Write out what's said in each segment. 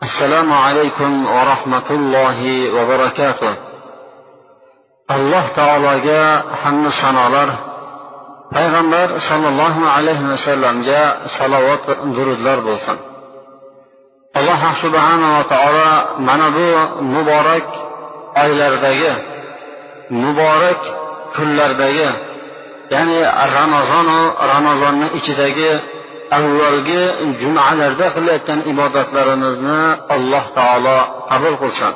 Assalomu alaykum va rahmatullohi va barakatuh. Alloh taologa hamdu sanolar. Payg'ambar sollallohu alayhi vasallamga salovat durudlar bo'lsin. Alloh subhanava taolo mana bu muborak oylardagi muborak kunlardagi ya'ni ramazonu ramazonni ichidagi avvalgi jumalarda qilayotgan ibodatlarimizni alloh taolo qabul qilsin.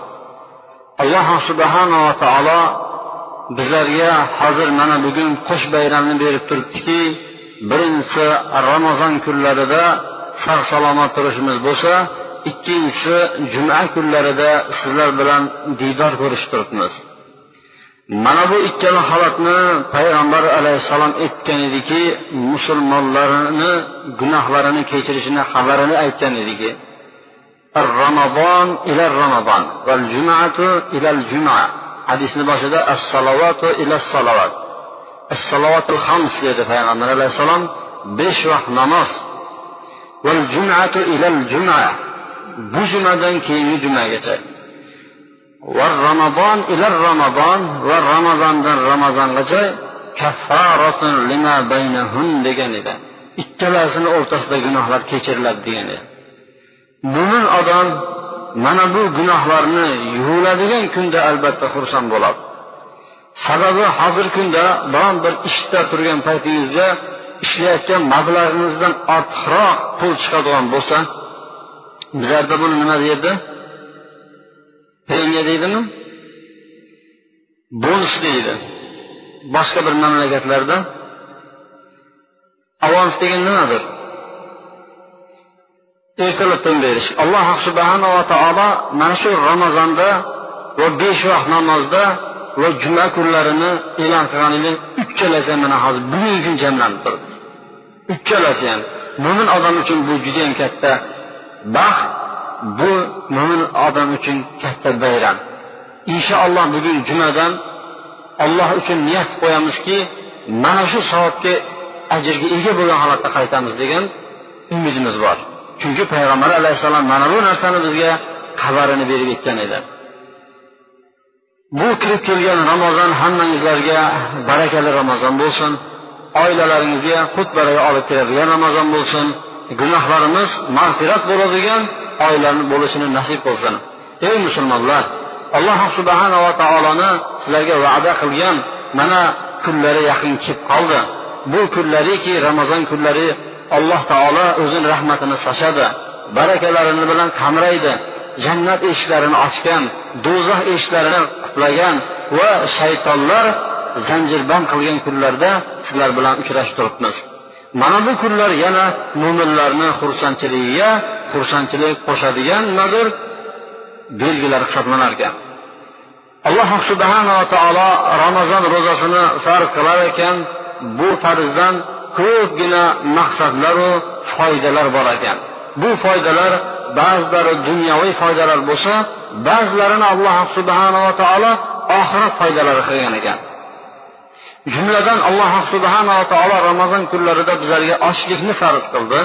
Alloh subhanava taolo bizlarga hozir mana bugun qush bayramini berib turibdiki birinchisi ramazon kunlarida sog' salomat turishimiz bo'lsa ikkinchisi juma kunlarida sizlar bilan diydor ko'rishib turibmiz. Mana bu ikkala holatni payg'ambar alayhissalom aytgan ediki musulmonlarni gunohlarini kechirishini xabarini aytgan ediki. Ramazon ila ramazon val jumatu ila juma hadisni boshida as salovatu ila salovat as salovatul hams dedi payg'ambar alayhissalom besh vaqt namoz. Val jumatu ila juma bu jumadan keyingi jumagacha va ramazon ila ramazon va ramazondan ramazongacha kaffaratun lima baynahun degan edi. Ikkalasini o'rtasida gunohlar kechiriladi degan edi. Mo'min odam mana bu gunohlarni yuviladigan kunda albatta xursand bo'ladi. Sababi hozirgi kunda biron bir ishda turgan paytingizda ishlayotgan mablag'ingizdan ortiqroq pul chiqadigan bo'lsa bizlarda buni nima deydi? Penya deydimi? Bonus deydi. Boshqa bir mamlakatlarda. Avans degan nimadir? Ertalabdan berish alloh subhanava taolo mana shu ramazonda va besh vaqt namozda va juma kunlarini e'lon qilgan uchchalasi mana hozir bugungi kun jamlanib turibdi. Uchchalasi ham mo'min odam uchun bu judayam katta baxt. Bu mo'min odam uchun katta bayram. Inshaalloh bugun jumadan alloh uchun niyat qo'yamizki mana shu soatga ajrga ega bo'lgan holatda qaytamiz degan umidimiz bor. Chunki payg'ambar alayhissalom mana bu narsani bizga xabarini berib aytgan edi. Bu kirib kelgan ramazon hammangizlarga barakali ramazon bo'lsin. Oilalaringizga xud baraka olib keladigan ramazon bo'lsin. Gunohlarimiz mag'firat bo'ladigan oilani bo'lishini nasib qilsin. Ey musulmonlar alloh subhanava taoloni sizlarga va'da qilgan mana kunlari yaqin kelib qoldi. Bu kunlariki ramazon kunlari alloh taolo o'zini rahmatini sochadi barakalarini bilan qamraydi jannat eshiklarini ochgan do'zax eshiklarini qutlagan va shaytonlar zanjirband qilgan kunlarda sizlar bilan uchrashib turibmiz. Mana bu kunlar yana mo'minlarni xursandchiligiga xursandchilik qo'shadigan nimadir belgilar hisoblanar ekan alloh subhanava taolo ramazon ro'zasini farz qilar ekan bu farzdan ko'pgina maqsadlaru foydalar bor ekan. Bu foydalar ba'zilari dunyoviy foydalar bo'lsa ba'zilarini alloh subhanava taolo oxirat foydalari qilgan ekan. Jumladan alloh subhanava taolo ramazon kunlarida bizlarga ochlikni farz qildi.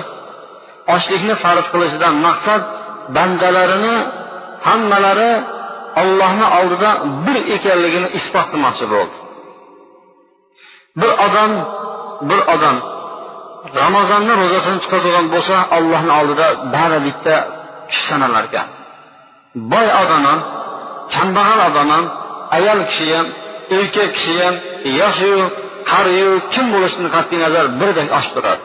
Ochlikni farz qilishidan maqsad bandalarini hammalari ollohni oldida bir ekanligini isbot qilmoqchi bo'ldi. Bir odam bir odam ramazonni ro'zasini tutadigan bo'lsa ollohni oldida bari bitta kishi sanalar ekan boy odam ham kambag'al odam ham ayol kishi ham erkak kishi ham yoshiyu qariyu kim bo'lishidan qat'iy nazar birdek och turadi.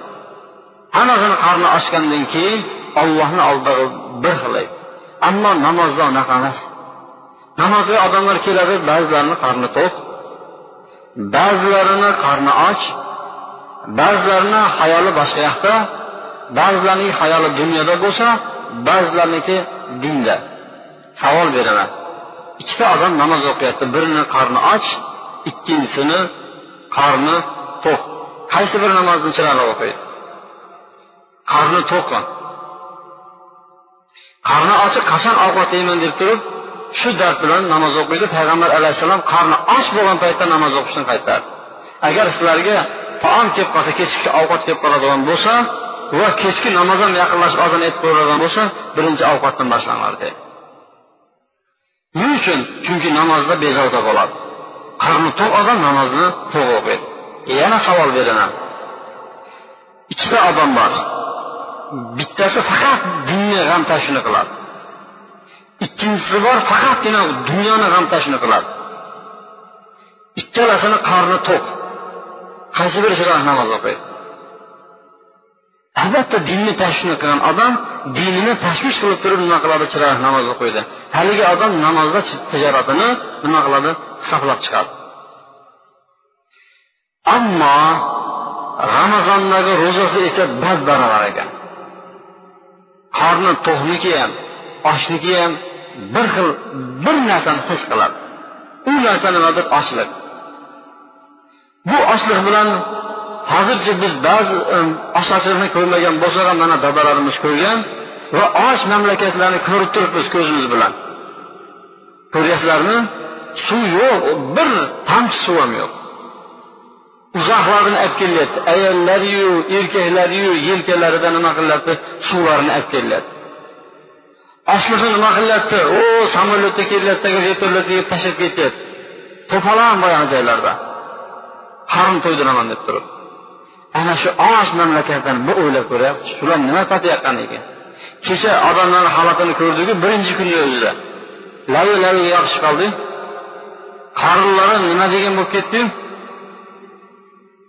Hammasini qarni ochgandan keyin ollohni oldida bir xil ammo namozda unaqa emas. Namozga odamlar keladi ba'zilarini qarni to'q ba'zilarini qarni och ba'zilarini xayoli boshqa yoqda ba'zilarning xayoli dunyoda bo'lsa ba'zilarniki dinda. Savol beraman. Ikkita odam namoz o'qiyapti. Birini qarni och ikkinchisini qarni to'q. Qaysi bir namozni chiroyli o'qiydi? Qarni to'qmi qarni ochiq qachon ovqat yeyman deb turib shu dard bilan namoz o'qiydi. Payg'ambar alayhissalom qarni och bo'lgan paytda namoz o'qishdan qaytardi. Agar sizlarga taom kelib qolsa kechki ovqat kelib qoladigan bo'lsa va kechki namoz ham yaqinlashib ozon etib qo'yadigan bo'lsa birinchi ovqatdan boshlanglar dedi. Nima uchun? Chunki namozda bezovta bo'ladi. Qarni to'q odam namozni to'q o'qiydi. E, yana savol beraman. Ikkita odam bor. Bittasi faqat dinni g'am tashini qiladi. Ikkinchisi bor faqatgina dunyoni g'am tashini qiladi. Ikkalasini qorni to'q qaysi birichiroq namoz o'qiydi? Albatta dinni tashvish qilgan odam dinini tashvish qilib turib nima qiladi? Chiroyli namoz o'qiydi. Haligi odam namozda tijoratini nima qiladi? Hisoblab chiqadi. Ammo ramazondagi ro'zasi esa bad barobar ekan. Qorni to'qniki ham ochniki ham bir xil bir narsani his qiladi. U narsa nimadir ochlik. Bu ochlik bilan hozircha biz ba'zi ochliqni ko'rmagan bo'lsak ham mana dadalarimiz ko'rgan va och mamlakatlarni ko'rib turibmiz ko'zimiz bilan. Ko'ryapsizlarmi? Suv yo'q bir tomchi suv ham yo'q. Uzoqlarni olib kelyapti. Ayollariyu erkaklariyu yelkalarida nima qilyapti? Suvlarni olib kelyapti. Oshliqni nima qilyapti? O samolyotda kelyapti vertolyotga tashlab ketyapti. To'polon boyagi joylarda. Qarin to'ydiraman deb turib. Ana shu och mamlakatdan bir o'ylab ko'ryapti shular nima topayotgan ekan? Kecha odamlarni holatini ko'rdiku birinchi kunni o'zida. Lavi laviga yopishib qoldi. Qorinlari nima degan bo'lib ketdi?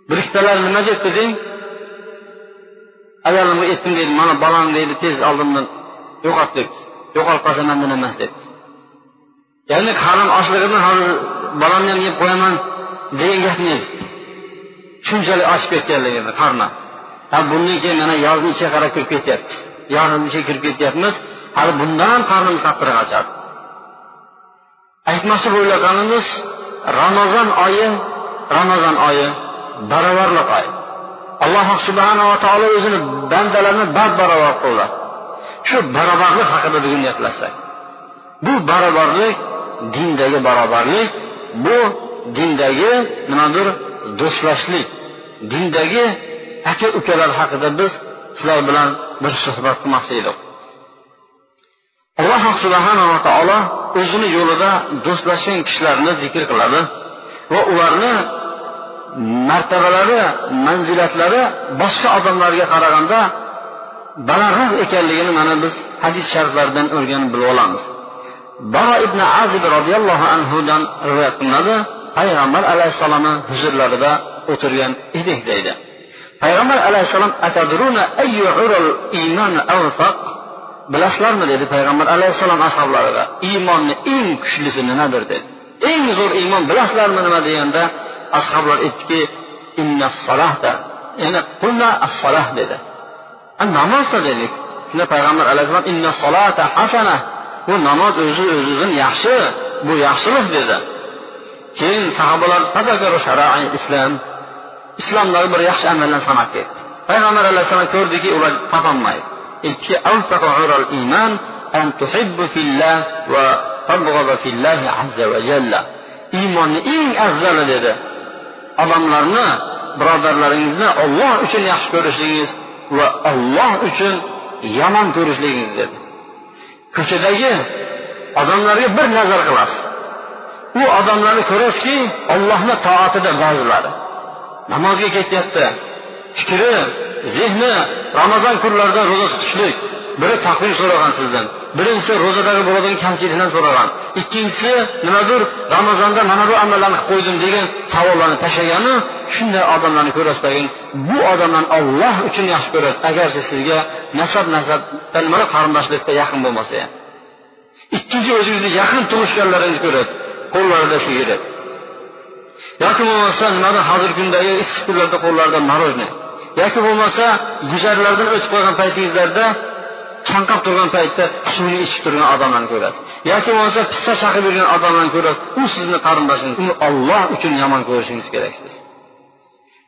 Bir ikkitalar nima debdi deng ayolimga aytdim deydi mana bolam deydi tez oldimdan yo'qot debdi yo'qolib qolsa mandan emas debdi ya'ni qarin ochligidan hozir bolamni ham yeb qo'yaman degan gapni edi shunchalik oshib ketganligini qorni ha bundan keyin mana yozni ichiga qarab kirib ketyapmiz. Yozni ichiga kirib ketyapmiz hali bundan qornimiz qattiqroq ochadi aytmoqchi bo'layotganimiz ramazon oyi ramazon oyi barobarlik oy. Alloh subhanava taolo o'zini bandalarini bad barobar qildi. Shu barobarlik haqida bugun gaplashsak. Bu barobarlik dindagi barobarlik bu dindagi nimadir do'stlashlik dindagi aka ukalar haqida biz sizlar bilan bir suhbat qilmoqchi edik. Alloh subhanava taolo o'zini yo'lida do'stlashgan kishilarni zikr qiladi va ularni martabalari manzilatlari boshqa odamlarga qaraganda balandroq ekanligini mana biz hadis shariflardan o'rganib bilib olamiz. Baro ibn azib roziyallohu anhudan rivoyat qilinadi. Payg'ambar alayhissalomni huzurlarida o'tirgan edik deydi. Payg'ambar alayhissalom bilasizlarmi dedi payg'ambar alayhissalom ashoblariga iymonni eng kuchlisi nimadir? dedi. Eng zo'r iymon bilasizlarmi nima deganda? Ashoblar aytdiki ya'ni qulna as-solah dedi. Namozda dedik shunda payg'ambar alayhissalom inna solata hasana bu namoz o'zi o'zidan yaxshi bu yaxshilik dedi. Keyin sahobalar islom islomdagi bir yaxshi amallarni sanab ketdi. Payg'ambar alayhissalom ko'rdiki ular topolmaydi. Ikki iymon an tuhibbu fillah va tabg'ada fillahi azza va jalla. Iymonni eng afzali dedi odamlarni birodarlaringizni olloh uchun yaxshi ko'rishligingiz va olloh uchun yomon ko'rishligingiz dedi. Ko'chadagi odamlarga bir nazar qilasiz. U odamlarni ko'rasizki ollohni toatida ba'zilari. Namozga ketyapti fikri zehni ramazon kunlarida ro'za tutishlik. Biri taqvim so'ragan sizdan birinchisi ro'zadagi bo'ladigan kamchilikdan so'ragan. Ikkinchisi nimadir ramazonda mana bu amallarni qilib qo'ydim degan savollarni tashlagani shunday odamlarni ko'rasizlar bu odamlarni olloh uchun yaxshi ko'rasiz agarchi sizga nasab nasabda nimalar qarindoshlikda yaqin bo'lmasa ham. Ikkinchi o'zingizni yaqin tug'ishganlaringizni ko'rasiz qo'llarida sigaret yoki bo'lmasa nimadir hozirgi kundagi issiq kunlarda qo'llarida мороженое yoki bo'lmasa guzarlardan o'tib qolgan paytingizlarda chanqab turgan paytda suvni ichib turgan odamlarni ko'rasiz. Yoki bo'lmasa pista chaqib yurgan odamlarni ko'rasiz. U sizni qarindoshingiz uni olloh uchun yomon ko'rishingiz kerak siz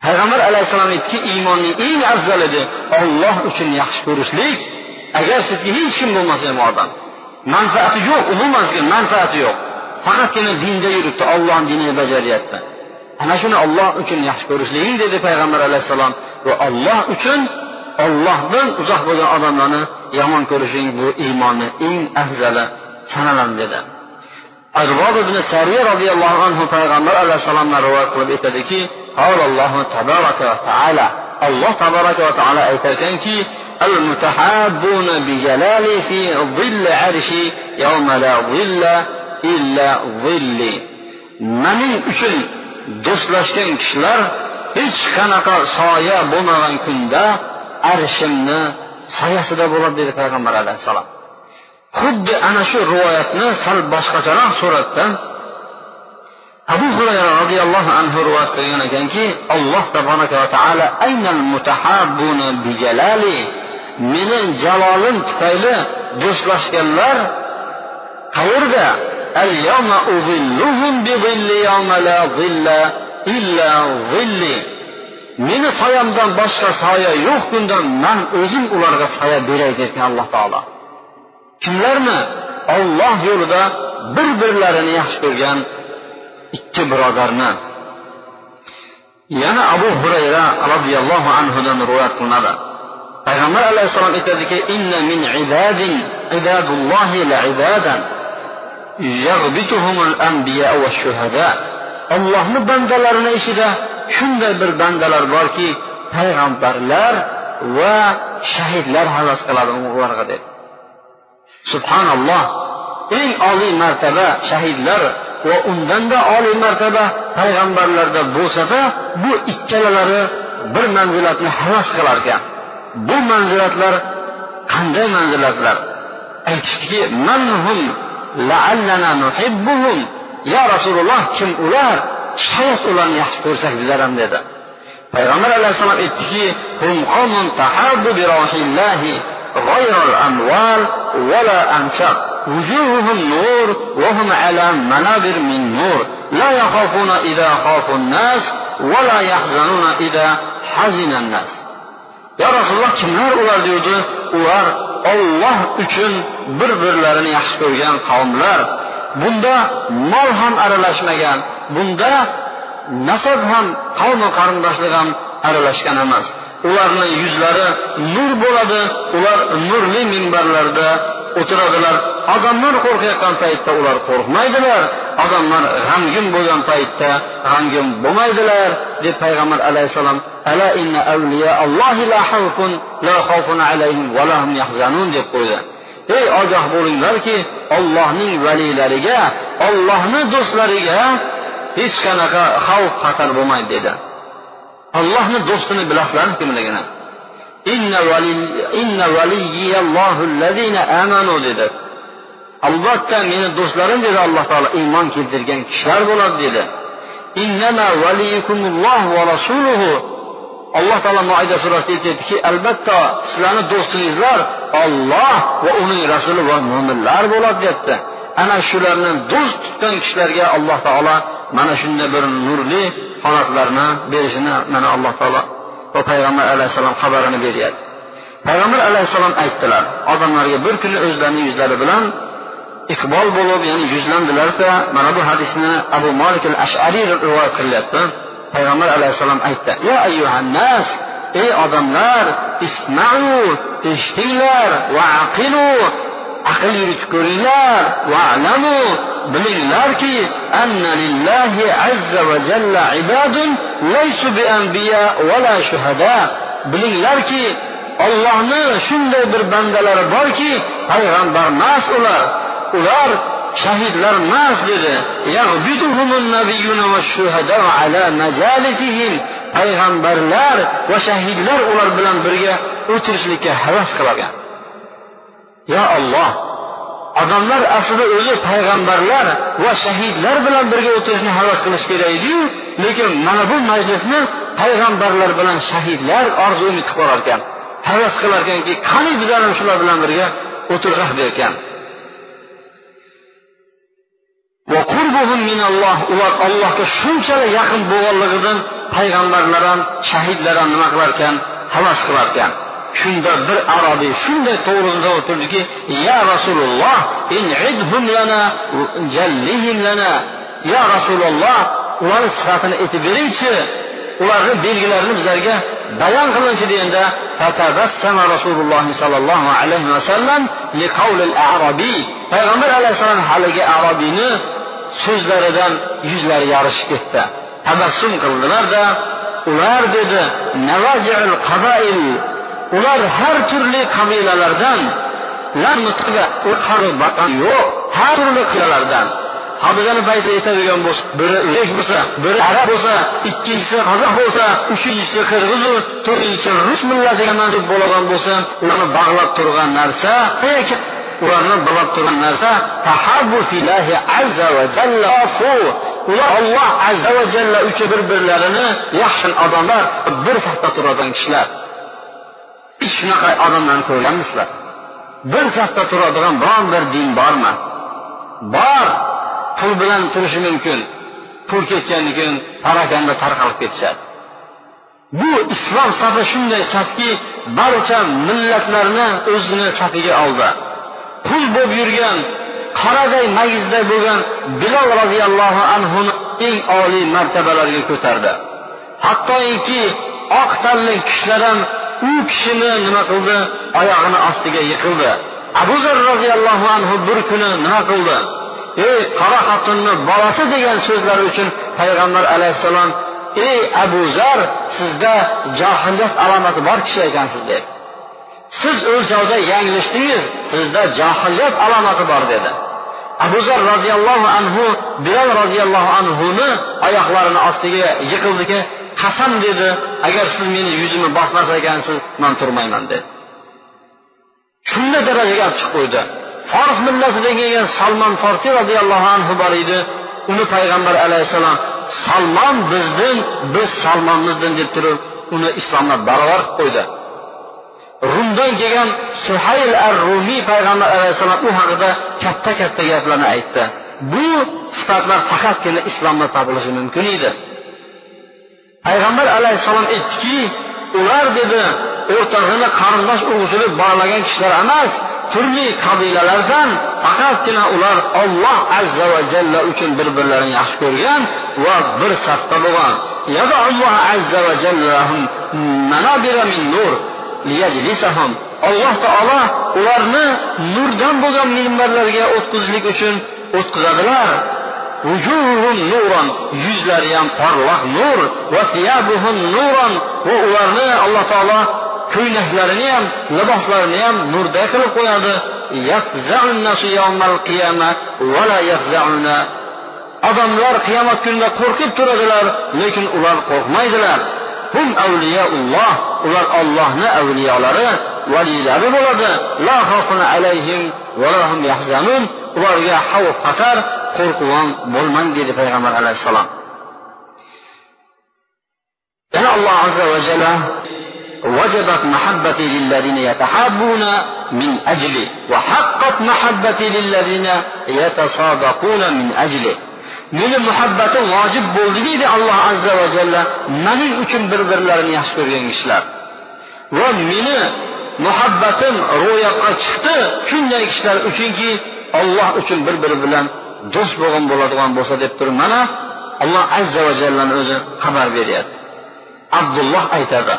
payg'ambar alayhissalom aytdiki iymonning eng afzalidi olloh uchun yaxshi ko'rishlik. Agar sizga hech kim bo'lmasa ham odam. Manfaati yo'q umuman sizga manfaati yo'q. Faqatgina dinda yuribdi ollohni dinini bajaryapti ana shuni olloh uchun yaxshi ko'rishliging dedi payg'ambar alayhissalom va olloh uchun ollohdan uzoq bo'lgan odamlarni yomon ko'rishing bu iymonni eng afzali sanaladi dedi arbob ibn sariya roziyallohu anhu payg'ambar alayhissalomdan rivoyat qilib aytadiki alloh tabaraka va taolo aytarkanki المتحابون بجلالي في ظل عرشي يوم لا ظل illa zilli. Mening uchun do'stlashgan kishilar hech qanaqa soya bo'lmagan kunda arshimni soyasida bo'ladi dedi payg'ambar alayhissalom. Xuddi ana shu rivoyatni sal boshqacharoq suratda abu hurayra roziyallohu anhu rivoyat qilgan ekanki alloh tabaraka va taolo aynan mutahabbuna bijalali meni jalolim tufayli do'stlashganlar qayerda اليوم أظلهم بظل يوم لا ظل إلا ظلي meni soyamdan boshqa soya yo'q kunda man o'zim ularga soya beray derkan alloh taolo kimlarni olloh yo'lida bir birlarini yaxshi ko'rgan ikki birodarni yana abu hurayra roziyallohu anhudan rivoyat qilinadi payg'ambar alayhissalom aytadiki ollohni bandalarini ichida shunday bir bandalar borki payg'ambarlar va shahidlar havas qiladi ularga deb. Subhanalloh eng oliy martaba shahidlar va undanda oliy martaba payg'ambarlarda bo'lsada bu ikkalalari bir manzilatni havas qilar ekan bu manzilatlar qanday manzilatlar? Aytishdiki la'allana nuhibbuhum ya rasululloh kim ular shayx ularni yaxshi ko'rsak bizlar ham dedi payg'ambar alayhissalom aytdiki hum qawmun tahabbu bi rohillahi غير الأموال ولا أنساب وجوههم نور وهم على منابر من نور لا يخافون إذا خافوا الناس ولا يحزنون إذا حزن الناس يا رسول الله kimlar ular deydi ular olloh uchun bir birlarini yaxshi ko'rgan qavmlar bunda mol ham aralashmagan bunda nasab ham qavmi qarindoshlik ham aralashgan emas. Ularni yuzlari nur bo'ladi ular nurli minbarlarda o'tiradilar. Odamlar qo'rqayotgan paytda ular qo'rqmaydilar odamlar g'amgin bo'lgan paytda g'amgin bo'lmaydilar deb payg'ambar alayhissalom ala inna avliya allohi la xavfun la xavfun alayhim va lahum yahzanun deb qo'ydi. Ey ogoh bo'linglarki ollohning valiylariga ollohni do'stlariga hech qanaqa xavf xatar bo'lmaydi dedi. Ollohni do'stini bilasizlarmi kimligini? Dedi. Albatta meni do'stlarim dedi alloh taolo iymon keltirgan kishilar bo'ladi dedi. Alloh taolo moida surasida aytyaptiki albatta sizlarni do'stingizlar olloh va uning rasuli va mo'minlar bo'ladi deyapti ana shularni do'st tutgan kishilarga alloh taolo mana shunday bir nurli holatlarni berishini mana alloh taolo va payg'ambar alayhissalom xabarini beryapti. Payg'ambar alayhissalom aytdilar odamlarga bir kuni o'zlarini yuzlari bilan iqbol bo'lib ya'ni yuzlandilarda mana bu hadisni abu molik al ashariy rivoyat qilyapti. Payg'ambar alayhissalom aytdi ya ayyuhannas ey odamlar ismau اشتيلر وعقلوا عقل يشكرلر واعلموا بلللر كي أن لله عز وجل عباد ليس بأنبياء ولا شهداء بلللر كي الله نا شند بر بندلر بار كي هيران بار ناس أولار أولار شهيدلر ناس دير يعبدهم النبيون والشهداء على مجالسهم payg'ambarlar va shahidlar ular bilan birga o'tirishlikka havas qilgan. Yo olloh odamlar aslida o'zi payg'ambarlar va shahidlar bilan birga o'tirishni havas qilish kerak ediyu lekin mana bu majlisni payg'ambarlar bilan shahidlar orzu umid qilib qolarkan havas qilarkanki qani bizlar ham shular bilan birga o'tirsak derkan. Ular allohga shunchalik yaqin bo'lganligidan payg'ambarlar ham shahidlar ham nima qilarkan havas qilarkan shunda bir arobiy shunday to'g'risida o'tirdiki ya rasululloh lana lana. Ya rasululloh ularni sifatini aytib beringchi. Ularni belgilarini bizlarga bayon qilinchi deganda rasululloh sollallohu alayhi vasallam payg'ambar alayhissalom haligi arobiyni so'zlaridan yuzlari yorishib ketdi. Tabassum qildilarda ular dedi ular har turli qabilalardan yo'q har turli qilalardan hadisani payti aytadigan bo'lsa biri o'zbek bo'lsa biri arab bo'lsa ikkinchisi qozoq bo'lsa uchinchisi qirg'izu to'rtinchisi rus millatiga mansub bo'ladigan bo'lsa ularni bog'lab turgan narsa ularni bog'lab turgan narsa azza va jalla. Ular olloh azza va jalla uchun bir birlarini yaxshi odamlar bir safda turadigan kishilar. Hech shunaqa odamlarni ko'rganmisizlar? Bir safda turadigan biron bir din bormi? Bor. Pul bilan turishi mumkin. Pul ketgandan keyin parakanda tarqalib ketishadi. Bu islom safi shunday safki barcha millatlarni o'zini safiga oldi. Pul bo'lib yurgan qoraday magizday bo'lgan bilol roziyallohu anhuni eng oliy martabalarga ko'tardi. Hattoki oq tanli kishilar ham u kishini nima qildi? Oyog'ini ostiga yiqildi. Abu zar roziyallohu anhu bir kuni nima qildi? Ey qora xotinni bolasi degan so'zlari uchun payg'ambar alayhissalom ey abu zar sizda johiliyat alomati bor kishi ekansiz dedi. Siz o'lchovda yanglishdingiz sizda johiliyat alomati bor dedi. Abu zar roziyallohu anhu bilol roziyallohu anhuni oyoqlarini ostiga yiqildiki qasam dedi agar siz meni yuzimni bosmas ekansiz man turmayman dedi. Shunday darajaga olib chiqib qo'ydi. Fors millatidan kelgan salmon forsiy roziyallohu anhu bor edi. Uni payg'ambar alayhissalom salmon bizdan biz salmonmizdin deb turib uni islomga barobar qilib qo'ydi. Rumdan kelgan suhayl ar rumiy payg'ambar alayhissalom u haqida katta katta gaplarni aytdi. Bu sifatlar faqatgina islomda topilishi mumkin edi. Payg'ambar alayhissalom aytdiki ular dedi o'rtag'ini qarindosh urug'chilik bog'lagan kishilar emas turli qabilalardan faqatgina ular olloh azza va jalla uchun bir birlarini yaxshi ko'rgan va bir safda bo'lgan. Azza va jalla alloh taolo ularni nurdan bo'lgan minbarlarga o'tkazishlik uchun o'tkazadilar. Yuzlari ham porloq nur va ularni alloh taolo ko'ylaklarini ham liboslarini ham nurday qilib qo'yadi. Odamlar qiyomat kunida qo'rqib turadilar lekin ular qo'rqmaydilar. Hum avliyaulloh ular ollohni avliyolari valiylari bo'ladi la alayhim hum yahzanun ularga xavf xatar qo'rquv ham bo'lmang dedi payg'ambar alayhissalom yana alloh azza va jalla وجبت محبتي للذين يتحابون من أجلي وحقت محبتي للذين يتصادقون من أجلي meni muhabbatim vojib bo'ldi deydi alloh azza va jalla. Maning uchun bir birlarini yaxshi ko'rgan kishilar. Va meni muhabbatim ro'yobga chiqdi shunday kishilar uchunki olloh uchun bir biri bilan do'st bo'lgan bo'ladigan bo'lsa deb turib mana alloh azza va jallani o'zi xabar beryapti. Abdulloh aytadi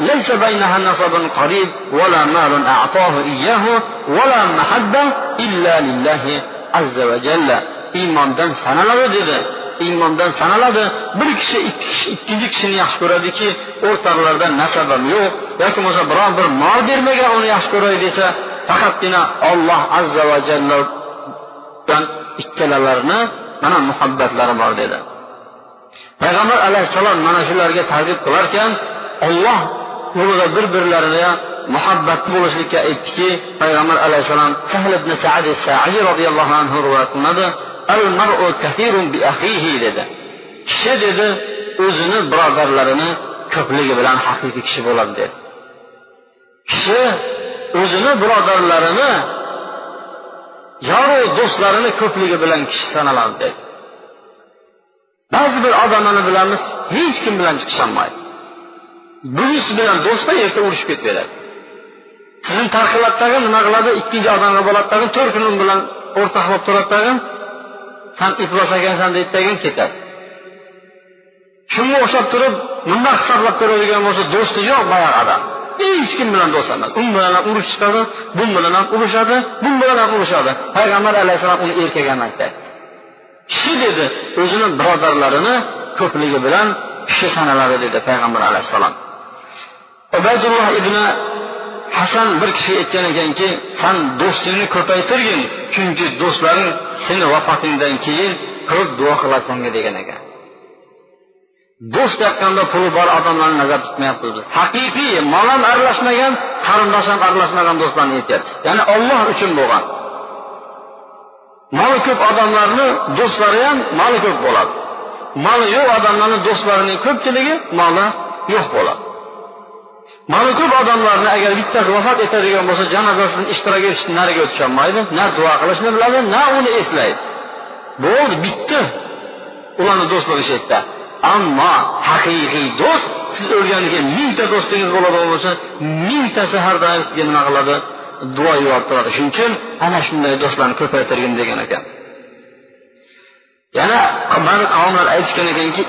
إن من الإيمان أحب الرجل الرجل ليس بينها نصب قريب ولا مال أعطاه إياه ولا محبة إلا لله عز وجل iymondan sanaladi dedi iymondan sanaladi bir kishi ikki kishi ikkinchi kishini yaxshi ko'radiki o'rtalarida nasabam yo'q yoki bo'lmasa biron bir mol bermagan uni yaxshi ko'ray desa faqatgina olloh azza va jalladan ikkalalarini mana muhabbatlari bor dedi payg'ambar alayhissalom mana shularga targ'ib qilarkan olloh yo'lida bir birlariga muhabbatli bo'lishlikka aytdiki payg'ambar alayhissalom sahl ibn sadi sai roziyallohu anhu rivoyat qilinadi al mar'u kathirun bi akhihi dedi. Kishi dedi o'zini birodarlarini ko'pligi bilan haqiqiy kishi bo'ladi dedi. Kishi o'zini birodarlarini yoru do'stlarini ko'pligi bilan kishi sanaladi dedi. Ba'zi bir odamlarni bilamiz hech kim bilan chiqisholmaydi. Bugun bilan do'stda erta urushib ketaveradi sizni tarqiladi tag'in nima qiladi ikkinchi odamga bo'ladi tag'in to'rt kun u bilan o'rtoq bo'lib turadi tag'in san iflos ekansan deydi tag'in ketadi shunga o'xshab turib nima hisoblab ko'radigan bo'lsa do'sti yo'q boyagi odam hech kim bilan do'st emas. U bilan ham urush chiqadi bu bilan ham urushadi bu bilan ham urushadi. Payg'ambar alayhissalom uni erkak emas dedi kishi dedi o'zini birodarlarini ko'pligi bilan kishi sanaladi dedi payg'ambar alayhissalom. Ubaydulloh ibn hasan bir kishi aytgan ekanki san do'stingni ko'paytirgin chunki do'stlaring seni vafotingdan keyin ko'p duo qiladi senga degan ekan. Do'st aytganda puli bor odamlarni nazarda tutmayapmiz biz. Haqiqiy mol ham aralashmagan qarindosh ham aralashmagan do'stlarni aytyapmiz. Ya'ni olloh uchun bo'lgan. Moli ko'p odamlarni do'stlari ham moli ko'p bo'ladi. Moli yo'q odamlarni do'stlarining ko'pchiligi moli yo'q bo'ladi. Mana ko'p odamlarni agar bittasi vafot etadigan bo'lsa janozasini ishtirok etishni nariga o'tisholmaydi. Na duo qilishni biladi na uni eslaydi. Bo'ldi bitdi ularni do'stligi shu yerda ammo haqiqiy do'st siz o'lgandan keyin mingta do'stingiz bo'ladigan bo'lsa mingtasi har doim sizga nima qiladi? Duo yuborib turadi. Shuning uchun ana shunday do'stlarni ko'paytirgin degan ekan. Yana ba'zi qavmlar aytishgan ekanki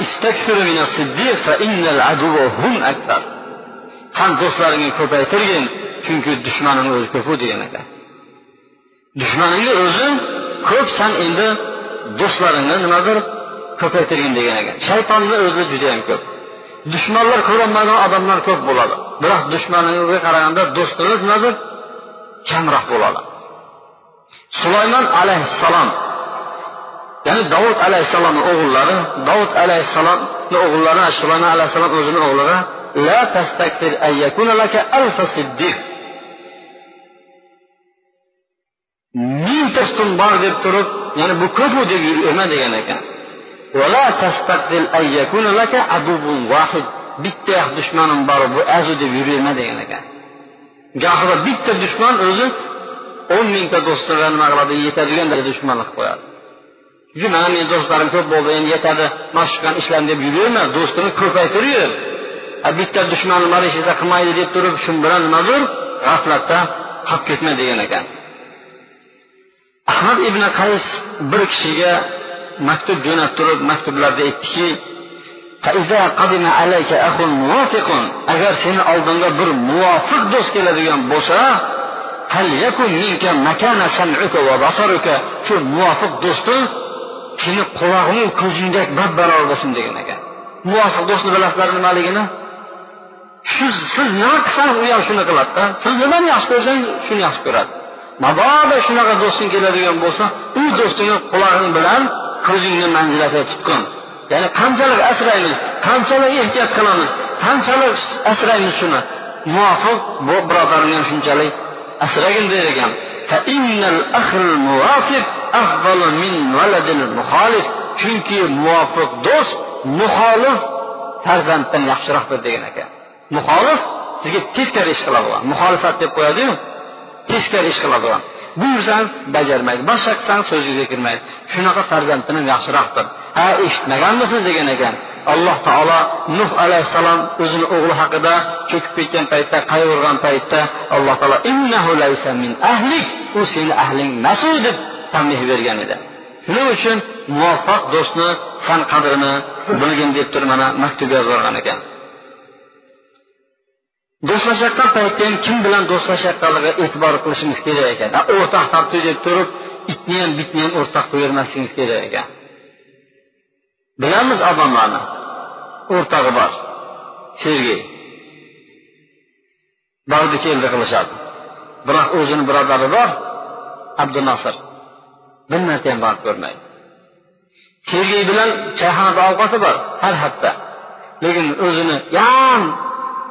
san do'stlaringni ko'paytirgin chunki dushmaning o'zi ko'pu degan ekan dushmaningni o'zi ko'p san endi do'stlaringni nimadir ko'paytirgin degan ekan shaytonni o'zi judayam ko'p. Dushmanlar ko'rolmaydigan odamlar ko'p bo'ladi. Biroq dushmaningizga qaraganda do'stingiz nimadir kamroq bo'ladi. Sulaymon alayhissalom. Ya'ni davud alayhissalomni o'g'illari davud alayhissalomni o'g'illari sulaymon alayhissalom o'zini o'g'liga la tastakbir ayyakuna laka alfa siddiq ming do'stim bor deb turib ya'ni bu ko'pu deb yurma degan ekan bitta dushmanim bor bu azu deb yuraverma degan ekan gohida bitta dushman o'zi o'n mingta do'stiga nima qiladi yetadigan dushmanlik qilib qo'yadi chunki mana meni do'stlarim ko'p bo'ldi endi yetadi mana shu ishlarni deb yuraverma do'stini ko'paytirib yur bitta dushmanim bor hech narsa qilmaydi deb turib shu bilan nimadir g'aflatda qolib ketma degan ekan. Ahmad ibn qays bir kishiga maktub jo'nab turib maktublarda aytdiki agar seni oldinga bir muvofiq do'st keladigan bo'lsa shu muvofiq do'sting seni qulog'ing ko'zingdek bab barobar bo'lsin degan ekan. Muvofiq do'stni bilasizlar nimaligini shu siz nima qilsangiz u ham shuni qiladida siz nimani yaxshi ko'rsangiz shuni yaxshi ko'radi mabodo shunaqa do'sting keladigan bo'lsa u do'stingni qulog'ing bilan ko'zingni manzilata tutqin ya'ni qanchalik asraymiz qanchalik ehtiyot qilamiz qanchalik asraymiz shuni muvofiq bu birodarni ham shunchalik asragin der ekan chunki muvofiq do'st muxolif farzanddan yaxshiroqdir degan ekan muxolif sizga teskari ish qiladigan. Muxolifat deb qo'yadiyu teskari ish qiladigan. Buyursangiz bajarmaydi. Boshqa qilsangiz so'zingizga kirmaydi. Shunaqa farzandini yaxshiroqdir. Ha eshitmaganmisiz degan ekan. Alloh taolo nuh alayhissalom o'zini o'g'li haqida cho'kib ketgan paytda qayg'urgan paytda alloh taolo innahu laysa min ahlik. U seni ahling emas deb tanbeh bergan edi. Shuning uchun muvaffaq do'stni san qadrini bilgin deb turib mana maktub yozib yuborgan ekan. Do'stlashayotgan paytda ham kim bilan do'stlashayotganligiga e'tibor qilishimiz kerak ekan. O'rtoq topdi deb turib itni ham bitni ham o'rtoq qo'yavermasligimiz kerak ekan. Bilamiz odamlarni. O'rtog'i bor. Sergey bordi keldi qilishadi. Biroq o'zini birodari bor abdunosir bir marta ham borib ko'rmaydi. Sergey bilan choyxonada ovqati bor har hafta. Lekin o'zini yam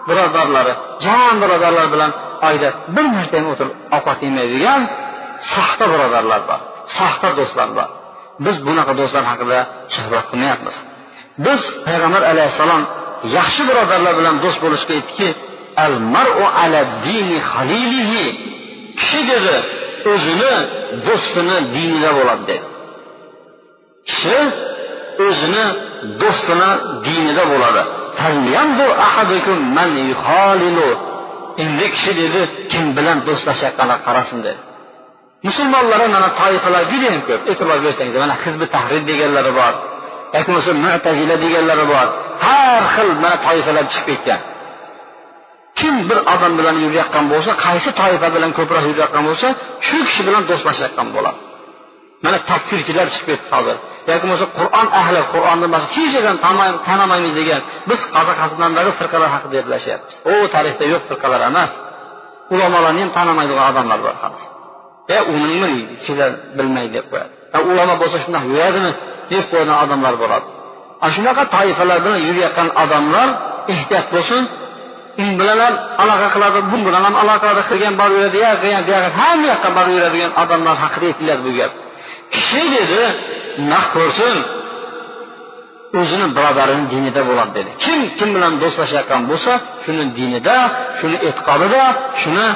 birodarlari jon birodarlar bilan oyda bir marta ham o'tirib ovqat yemaydigan soxta birodarlar bor soxta do'stlar bor. Biz bunaqa do'stlar haqida suhbat qilmayapmiz. Biz payg'ambar alayhissalom yaxshi birodarlar bilan do'st bo'lishga aytdiki al maru ala dini halilihi kishi dedi o'zini do'stini dinida bo'ladi dedi. Kishi o'zini do'stini dinida bo'ladi. Endi kishi dedi kim bilan do'stlashayotganlar qarasin? dedi. Musulmonlarni mana toifalar judayam ko'p. E'tibor bersangiz mana hizbi tahrir deganlari bor. Yoki bo'lmasa mutazila deganlari bor. Har xil mana toifalar chiqib ketgan. Kim bir odam bilan yurayotgan bo'lsa qaysi toifa bilan ko'proq yurayotgan bo'lsa shu kishi bilan do'stlashayotgan bo'ladi. Mana takfirchilar chiqib ketdi hozir. Yoki bo'lmasa qur'on ahli qur'onni hech yerdan tanimaymiz degan biz qozog'istondagi firqalar haqida gaplashyapmiz u tarixda yo'q firqalar emas. Ulamolarni ham tanimaydigan odamlar bor hozir e uni nima bilmaydi deb qo'yadi. Ulamo bo'lsa shundoq yuradimi deb qo'yadigan odamlar bo'ladi ana shunaqa toifalar bilan yurayotgan odamlar ehtiyot bo'lsin u bilan ham aloqa qiladi bu bilan ham aloqada qilgan borib yuradi yoqqa ham bu yoqqa hamma borib yuradigan odamlar haqida aytiladi bu gap. Kishi dedi naq ko'rsin. O'zini birodarini dinida bo'ladi dedi. Kim kim bilan do'stlashayotgan bo'lsa shuni dinida shuni e'tiqodida shuni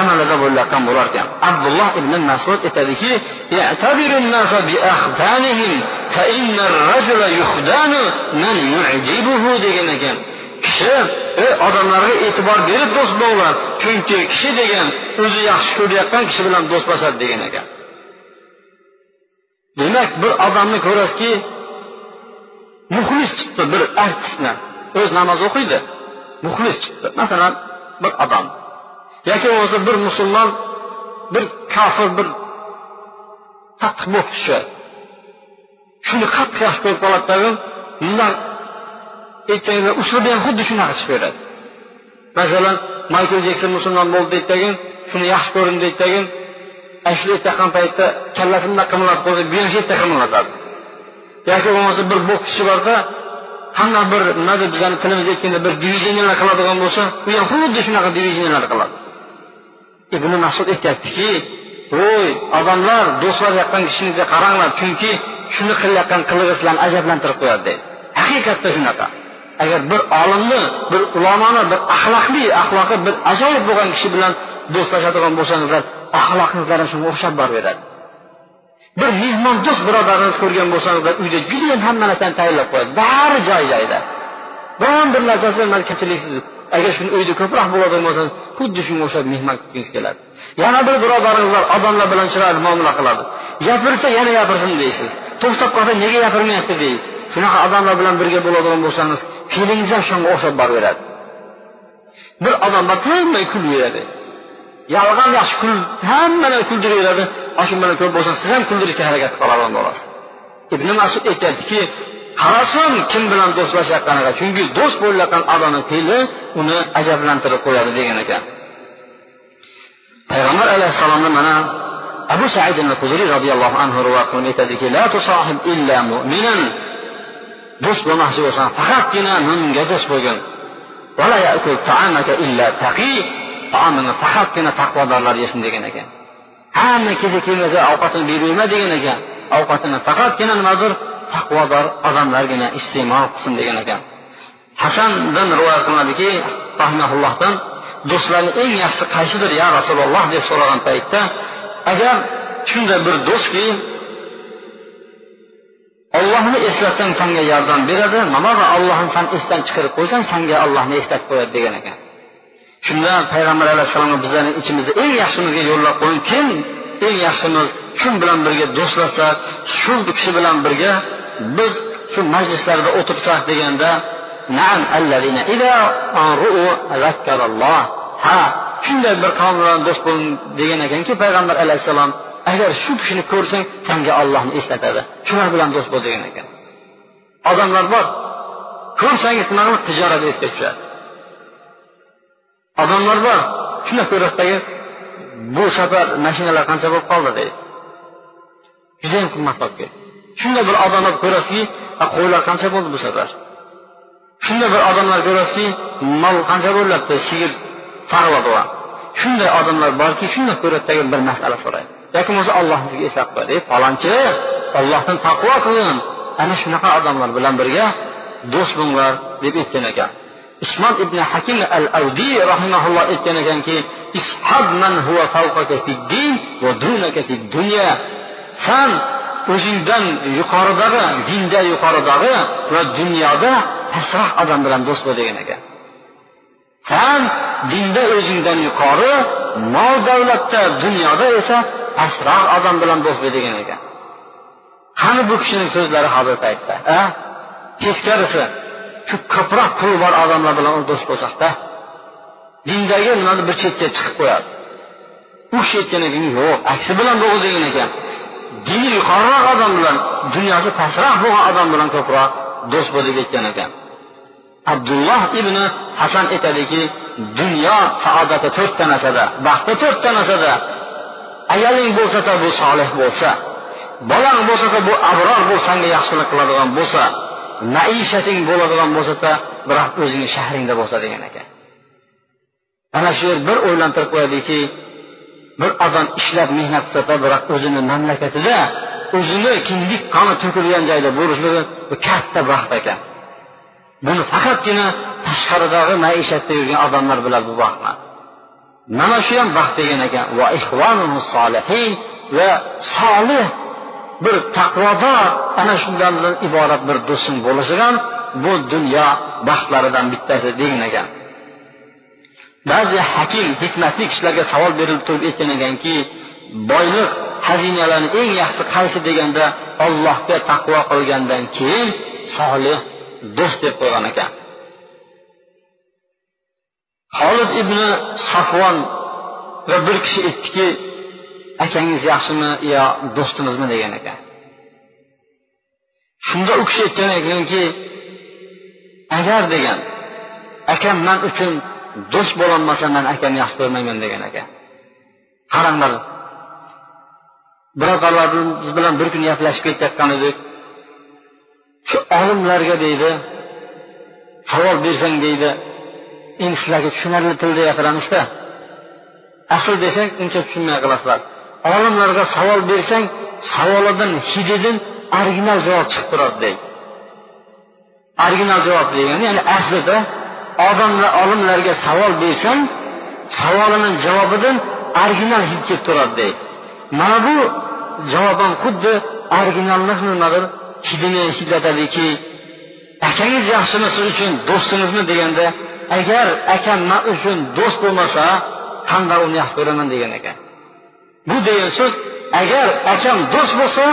amalida bo'layotgan bo'lar ekan. Abdulloh ibn masud aytadiki degan ekan. Kishi ey odamlarga e'tibor berib do'st bo'linglar chunki kishi degan o'zi yaxshi ko'rayotgan kishi bilan do'stlashadi degan ekan. Demak bir odamni ko'rasizki muxlis chiqdi bir artistni o'z namoz o'qiydi muxlis chiqdi. Masalan bir odam. Yoki bo'lmasa bir musulmon bir kofir bir qattiq bokschi shuni qattiq yaxshi ko'rib qoladi tag'in bundan aytganda uslubi ham xuddi shunaqa chiqib beradi masalan maykl jekson musulmon bo'ldi deyditagin shuni yaxshi ko'rindi deydi ashlik taqqan paytda kallasini bunaqa qimirlatib qo'ysa bu ham shu qimirlatadi yoki bo'lmasa bir bokschi borda hamma bir nima deb bizani tilimizda aytganda bir divideniyalar qiladigan bo'lsa u ham xuddi shunaqa divideniyalar qiladi. Ibn masud aytyaptiki voy odamlar do'stlar yoqqan kishingizga qaranglar chunki shuni qilayotgan qilig'i sizlarni ajablantirib qo'yadi deydi. Haqiqatda shunaqa. Agar bir olimni bir ulamoni bir axloqli axloqi bir ajoyib bo'lgan kishi bilan do'stlashadigan bo'lsangizlar axloqingizlar ham shunga o'xshab boraveradi bir mehmondo'st birodaringiz ko'rgan bo'lsangizlar uyda judayam hamma narsani tayyorlab qo'yadi bari joy joyida. Biron bir narsasi kechirasiz agar shuni uyda ko'proq bo'ladigan bo'lsangiz xuddi shunga o'xshab mehmon kutgingiz keladi. Yana bir birodarimiz bor odamlar bilan chiroyli muomala qiladi. Gapirsa yana gapirsin deysiz to'xtab qolsa nega gapirmayapti deysiz. Shunaqa odamlar bilan birga bo'ladigan bo'lsangiz fe'lingiz ham shunga o'xshab boraveradi bir odam bor tinmay kulaveradi yolg'on yaxshi kul hammani kuldiraveradi ana shu bilan ko'p bo'lsangiz siz ham kuldirishga harakat qiladigan bo'lasiz ibn masud aytyaptiki qarasin kim bilan do'stlashayotganiga chunki do'st bo'layotgan odamni fe'li uni ajablantirib qo'yadi degan ekan. Payg'ambar alayhissalomni mana abu said huzuriy roziyallohu anhu rivoyat qilib aytadiki la tusahib illa mu'minan. Do'st bo'lmoqchi bo'lsang faqatgina mo'minga do'st bo'lgin. Taomini faqatgina taqvodorlar yesin degan ekan. Hamma kecha kelmasa ovqatini bermayman degan ekan. Ovqatini faqatgina nimadir taqvodor odamlargina iste'mol qilsin degan ekan. Hasandan rivoyat qilinadiki rahmaullohdan do'stlarni eng yaxshisi qaysidir ya rasululloh deb so'ragan paytda agar shunday bir do'stki ollohni eslatsang sanga yordam beradi mabodo ollohni san esdan chiqarib qo'ysang sanga ollohni eslatib qo'yadi degan ekan. Shunda payg'ambar alayhissalomga bizlarni ichimizda eng yaxshimizga yo'llab qo'ying kim? Eng yaxshimiz kim bilan birga do'stlashsak shu kishi bilan birga biz shu majlislarda o'tirsak deganda ha shunday bir qavm bilan do'st bo'ling degan ekanki payg'ambar alayhissalom agar shu kishini ko'rsang senga ollohni eslatadi. Shular bilan do'st bo'l degan ekan. Odamlar bor ko'rsangiz nima tijorat esga tushadi? Odamlar bor. Shundoq ko'rasidagi bu safar mashinalar qancha bo'lib qoldi deydi. Judayam qimmat bo'lib keldi shunda bir odamlar ko'rasizki qo'ylar qancha bo'ldi bu safar? Shunda bir odamlar ko'rasizki mol qancha bo'lyapti sigir farvoda shunday odamlar borki shunda ko'radidagi bir masala so'raydi. Yoki bo'lmasa ollohniga eslab qo'yadi falonchi ollohdan taqvo qilgin. Ana shunaqa odamlar bilan birga do'st bo'linglar deb aytgan ekan. Usmon ibn hakim al avdiy rahimaulloh aytgan ekanki man huwa din va dunaka dunya. San o'zingdan yuqoridagi dinda yuqoridagi va dunyoda pastroq odam bilan do'st bo'l degan ekan. San dinda o'zingdan yuqori mol davlatda dunyoda esa pastroq odam bilan do'st bo'l degan ekan. Qani bu kishining so'zlari hozir paytda teskarisi shu ko'proq puli bor odamlar bilan do'st bo'lsakda dindagi nimani bir chetga chiqib qo'yadi? U kishi aytgan yo'q aksi bilan bo'lg'u ekan. Dini yuqoriroq odam bilan dunyosi pastroq bo'lgan odam bilan ko'proq do'st bo'lib deb aytgan ekan. Abdulloh ibn hasan aytadiki dunyo saodati to'rtta narsada baxti to'rtta narsada ayoling bo'lsa bu solih bo'lsa bolang bo'lsa bu abror bu sanga yaxshilik qiladigan bo'lsa maishating bo'ladigan bo'lsada biroq o'zingni shahringda bo'lsa degan ekan. Ana shu yer bir o'ylantirib qo'yadiki bir odam ishlab mehnat qilsa biroq o'zini mamlakatida o'zini kindik qoni to'kilgan joyda bo'lishligi bu katta baxt ekan. Buni faqatgina tashqaridagi maishatda yurgan odamlar biladi bu baxtni. Mana shu ham baxt degan ekan. Va solihin va solih bir taqvodor ana shundan iborat bir do'sting bo'lishi ham bu dunyo baxtlaridan bittasi degan ekan ba'zi hakim hikmatli kishilarga savol berilib turib aytgan ekanki boylik xazinalarni eng yaxshisi qaysi deganda ollohga taqvo qilgandan keyin solih do'st deb qo'ygan ekan. Holid ibn safvon va bir kishi aytdiki akangiz yaxshimi yo do'stimizmi degan ekan. Shunda u kishi aytgan ekanki agar degan akam man uchun do'st bo'lolmasa man akamni yaxshi ko'rmayman degan ekan. Qaranglar birodarlarimiz bilan bir kun gaplashib ketayotgan edik. Shu olimlarga deydi savol bersang deydi endi sizlarga tushunarli tilda gapiramizda asl desang uncha tushunmay qolasizlar olimlarga savol bersang savolidan hididan original javob chiqib turadi deydi. Original javob degani ya'ni aslida odamlar olimlarga savol bersang savolini javobidan original hid kelib turadi deydi. Mana bu javob ham xuddi originalni nimadir hidini hidlatadiki akangiz yaxshimi siz uchun do'stingizmi deganda agar akam man uchun do'st bo'lmasa qanday uni yaxshi ko'raman degan ekan. bu degan so'z agar akam do'st bo'lsa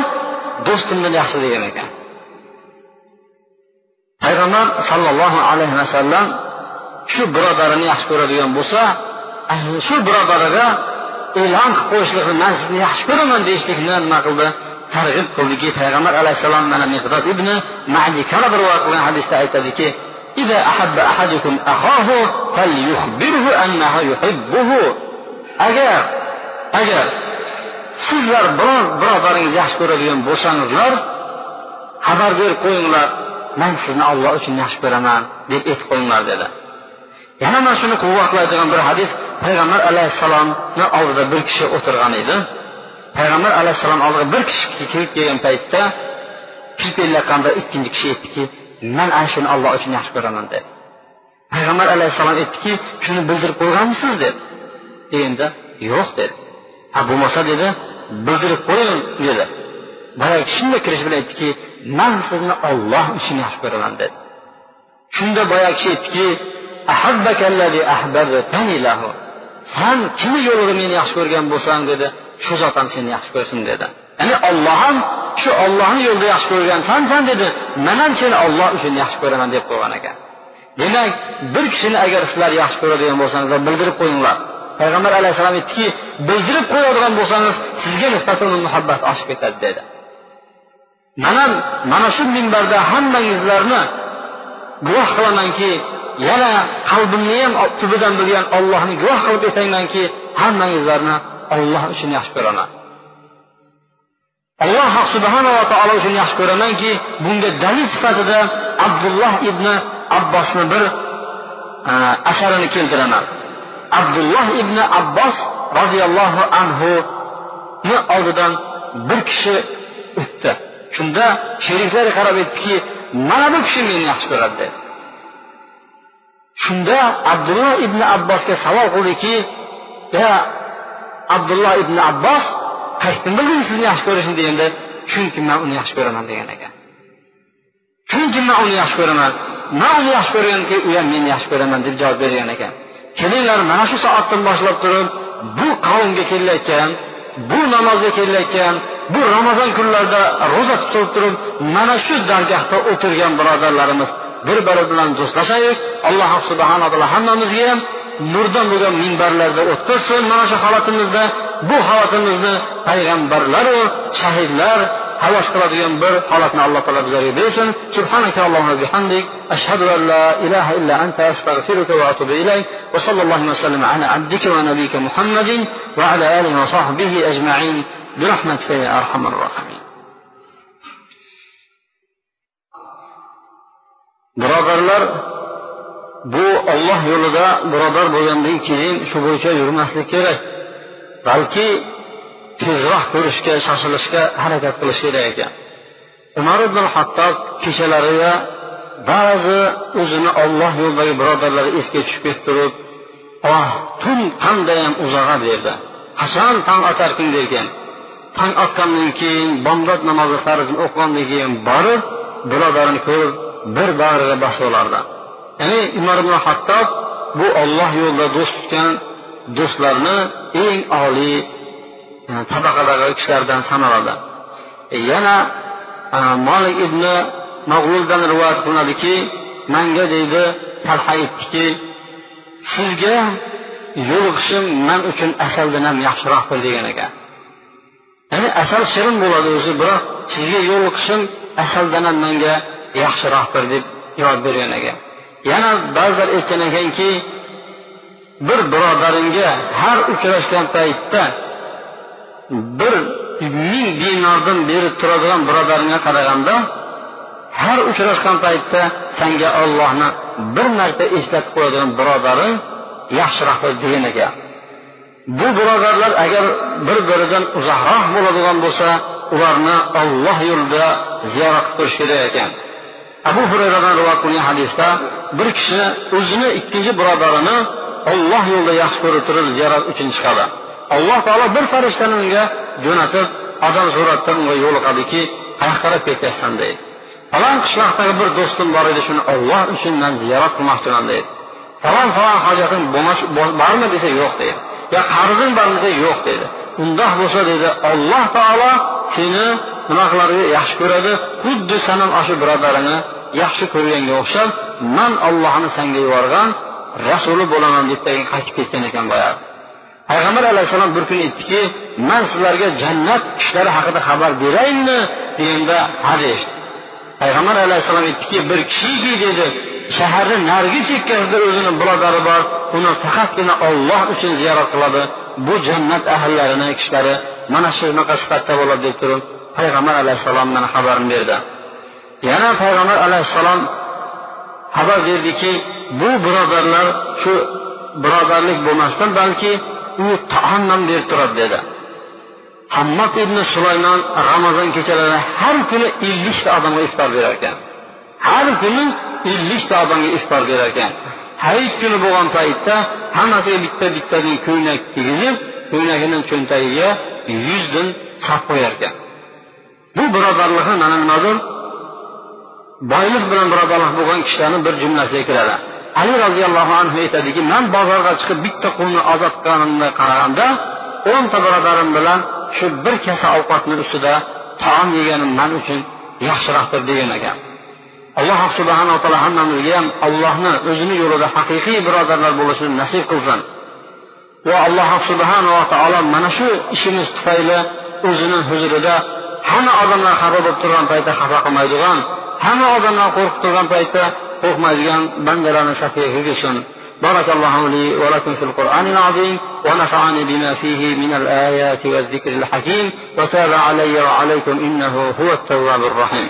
do'stimdan yaxshi degan ekan payg'ambar sollallohu alayhi vasallam shu birodarini yaxshi ko'radigan bo'lsa shu birodariga e'lon qilib qo'yishlikni man sizni yaxshi ko'raman deyishlikni nima qildi targ'ib qildiki payg'ambar alayhissalom mana miqdod ibn madi kalab rivoyat qilgan hadisda aytadiki إذا أحب أحدكم أخاه فليخبره أنه يحبه agar agar sizlar biror birodaringizni yaxshi ko'radigan bo'lsangizlar xabar berib qo'yinglar man sizni olloh uchun yaxshi ko'raman deb aytib qo'yinglar dedi. Yana mana shuni quvvatlaydigan bir hadis payg'ambar alayhissalomni oldida bir kishi o'tirgan edi. Payg'ambar alayhissalom oldiga bir kishi kirib kelgan paytda kirib kelayotganda ikkinchi kishi aytdiki man ana shuni olloh uchun yaxshi ko'raman dedi. Payg'ambar alayhissalom aytdiki shuni bildirib qo'yganmisiz? deb deganda yo'q dedi. Ha bo'lmasa dedi bildirib qo'ying dedi. Boyagi shunday kirish bilan aytdiki man sizni olloh uchun yaxshi ko'raman dedi. Shunda boyagi kishi aytdiki san kimni yo'lida meni yaxshi ko'rgan bo'lsang dedi. Shu zot ham seni yaxshi ko'rsin dedi. Ya'ni olloh ham shu ollohni yo'lida yaxshi ko'rgansansan dedi. Man ham seni olloh uchun yaxshi ko'raman deb qo'ygan ekan. Demak bir kishini agar sizlar yaxshi ko'radigan bo'lsangizlar bildirib qo'yinglar. Payg'ambar alayhissalom aytdiki bildirib qo'yadigan bo'lsangiz sizga nisbatan muhabbat oshib ketadi dedi. Mana mana shu minbarda hammangizlarni guvoh qilamanki yana qalbimni ham tubidan bilgan ollohni guvoh qilib aytamanki hammangizlarni olloh uchun yaxshi ko'raman. Alloh subhanava taolo uchun yaxshi ko'ramanki bunga dalil sifatida abdulloh ibn abbosni bir asarini keltiraman. Abdulloh ibn abbos roziyallohu anhuni oldidan bir kishi o'tdi. Shunda sheriklari qarab aytdiki mana bu kishi meni yaxshi ko'radi. Dedi shunda abdulloh ibn abbosga savol qildiki ya abdulloh ibn abbos qayerdan bildingiz sizni yaxshi ko'rishni? deganda chunki man uni yaxshi ko'raman degan ekan. Chunki man uni yaxshi ko'raman man uni yaxshi ko'rganki u ham meni yaxshi ko'raman deb javob bergan ekan. Kelinglar mana shu soatdan boshlab turib bu qavmga kelayotgan bu namozga kelayotgan bu ramazon kunlarida ro'za tutib turib mana shu dargohda o'tirgan birodarlarimiz bir biri bilan do'stlashaylik. Alloh subhana taolo hammamizga ham nurdan bo'lgan minbarlarda o'tkazsin mana shu holatimizda. Bu holatimizni payg'ambarlaru shahidlar havas qiladigan bir holatni alloh taolo bizlarga bersin subhanaka allohumma bihamdik ashhadu an la ilaha illa anta astag'firuka va atubu ilayk va sallallohu vasallam ala abdika va nabiyika muhammadin va ala alihi va sahbihi ajma'in برحمتك يا أرحم الراحمين birodarlar bu olloh yo'lida birodar bo'lgandan keyin shu bo'yicha yurmaslik kerak balki tezroq ko'rishga shoshilishga harakat qilish kerak ekan. Umar ibn hattob kechalariga ba'zi o'zini olloh yo'lidagi birodarlari esga tushib ketib turib oh tun qandayyam uzag'a berdi qachon tong otarkin? derkan. Tong otgandan keyin bomdod namozi farzini o'qigandan keyin borib birodarini ko'rib bir bag'riga bosib olardi ya'ni umar ibn hattob bu olloh yo'lida do'st tutgan do'stlarni eng oliy Э, tabaqadagi kishilardan sanaladi. E, yana e, molik ibn mag'luldan rivoyat qilinadiki manga deydi talha aytdiki sizga yo'liqishim man uchun asaldan ham yaxshiroqdir degan ekan. Ya'ni asal shirin bo'ladi o'zi biroq sizga yo'liqishim asaldan ham menga yaxshiroqdir deb javob bergan ekan. Yana ba'zilar aytgan ekanki bir birodaringga har uchrashgan paytda bir ming dinordan beri turadigan birodaringga qaraganda har uchrashgan paytda senga ollohni bir marta eslatib qo'yadigan birodaring yaxshiroqdir degan ekan. Bu birodarlar agar bir biridan uzoqroq bo'ladigan bo'lsa ularni olloh yo'lida ziyorat qilib turish kerak ekan. Abu hurayradan rivoyat qilingan hadisda bir kishi o'zini ikkinchi birodarini olloh yo'lida yaxshi ko'rib turib ziyorat uchun chiqadi. Alloh taolo bir farishtani unga jo'natib odam suratda unga yo'liqadiki qayoqqa qarab ketyapsan deydi. Falon qishloqdagi bir do'stim bor edi shuni olloh uchun man ziyorat qilmoqchiman deydi. Falon falon hojatim bormi desa yo'q deydi. Yo qarzing bormi desa yo'q deydi. Undoq bo'lsa deydi olloh taolo seni nima qiladi yaxshi ko'radi xuddi sani ham shu birodaringni yaxshi ko'rganga o'xshab man ollohni sanga yuborgan rasuli bo'laman deb qaytib ketgan ekan boyagi. Payg'ambar alayhissalom bir kuni aytdiki man sizlarga jannat kishlari haqida xabar beraymi? deganda ha deyishdi payg'ambar alayhissalom aytdiki bir kishiki dedi. Shaharni narigi chekkasida o'zini birodari bor uni faqatgina olloh uchun ziyorat qiladi. Bu jannat ahllarini kishilari mana shunaqa sifatda bo'ladi deb turib payg'ambar alayhissalom mana xabarini berdi. Yana payg'ambar alayhissalom xabar berdiki bu birodarlar shu birodarlik bo'lmasdan balki u taom ham berib turadi dedi. Hammod ibn sulaymon ramazon kechalari har kuni ellikta odamga iftor berar ekan. Har kuni ellikta odamga iftor berar ekan. Hayit kuni bo'lgan paytda hammasiga bitta bittadan ko'ylak kiygizib ko'ylagini cho'ntagiga yuzdan solib qo'yar ekan. Bu birodarlikni mana nimadir boylik bilan birodarlik bo'lgan kishilarni bir jumlasiga kiradi. Ali roziyallohu anhu aytadiki man bozorga chiqib bitta qulni ozod qilganimga qaraganda o'nta birodarim bilan shu bir kasa ovqatni ustida taom yeganim man uchun yaxshiroqdir degan ekan. Alloh subhanaa taolo hammamizga ham allohni o'zini yo'lida haqiqiy birodarlar bo'lishini nasib qilsin. Va alloh subhanava taolo mana shu ishimiz tufayli o'zini huzurida hamma odamlar xafa bo'lib turgan paytda xafa qilmaydigan hamma odamlar qo'rqib turgan paytda qo'rqmaydigan bandalarni safiga kirgizsin بارك الله لي ولكم في القرآن العظيم ونفعني بما فيه من الآيات والذكر الحكيم وتاب علي وعليكم إنه هو التواب الرحيم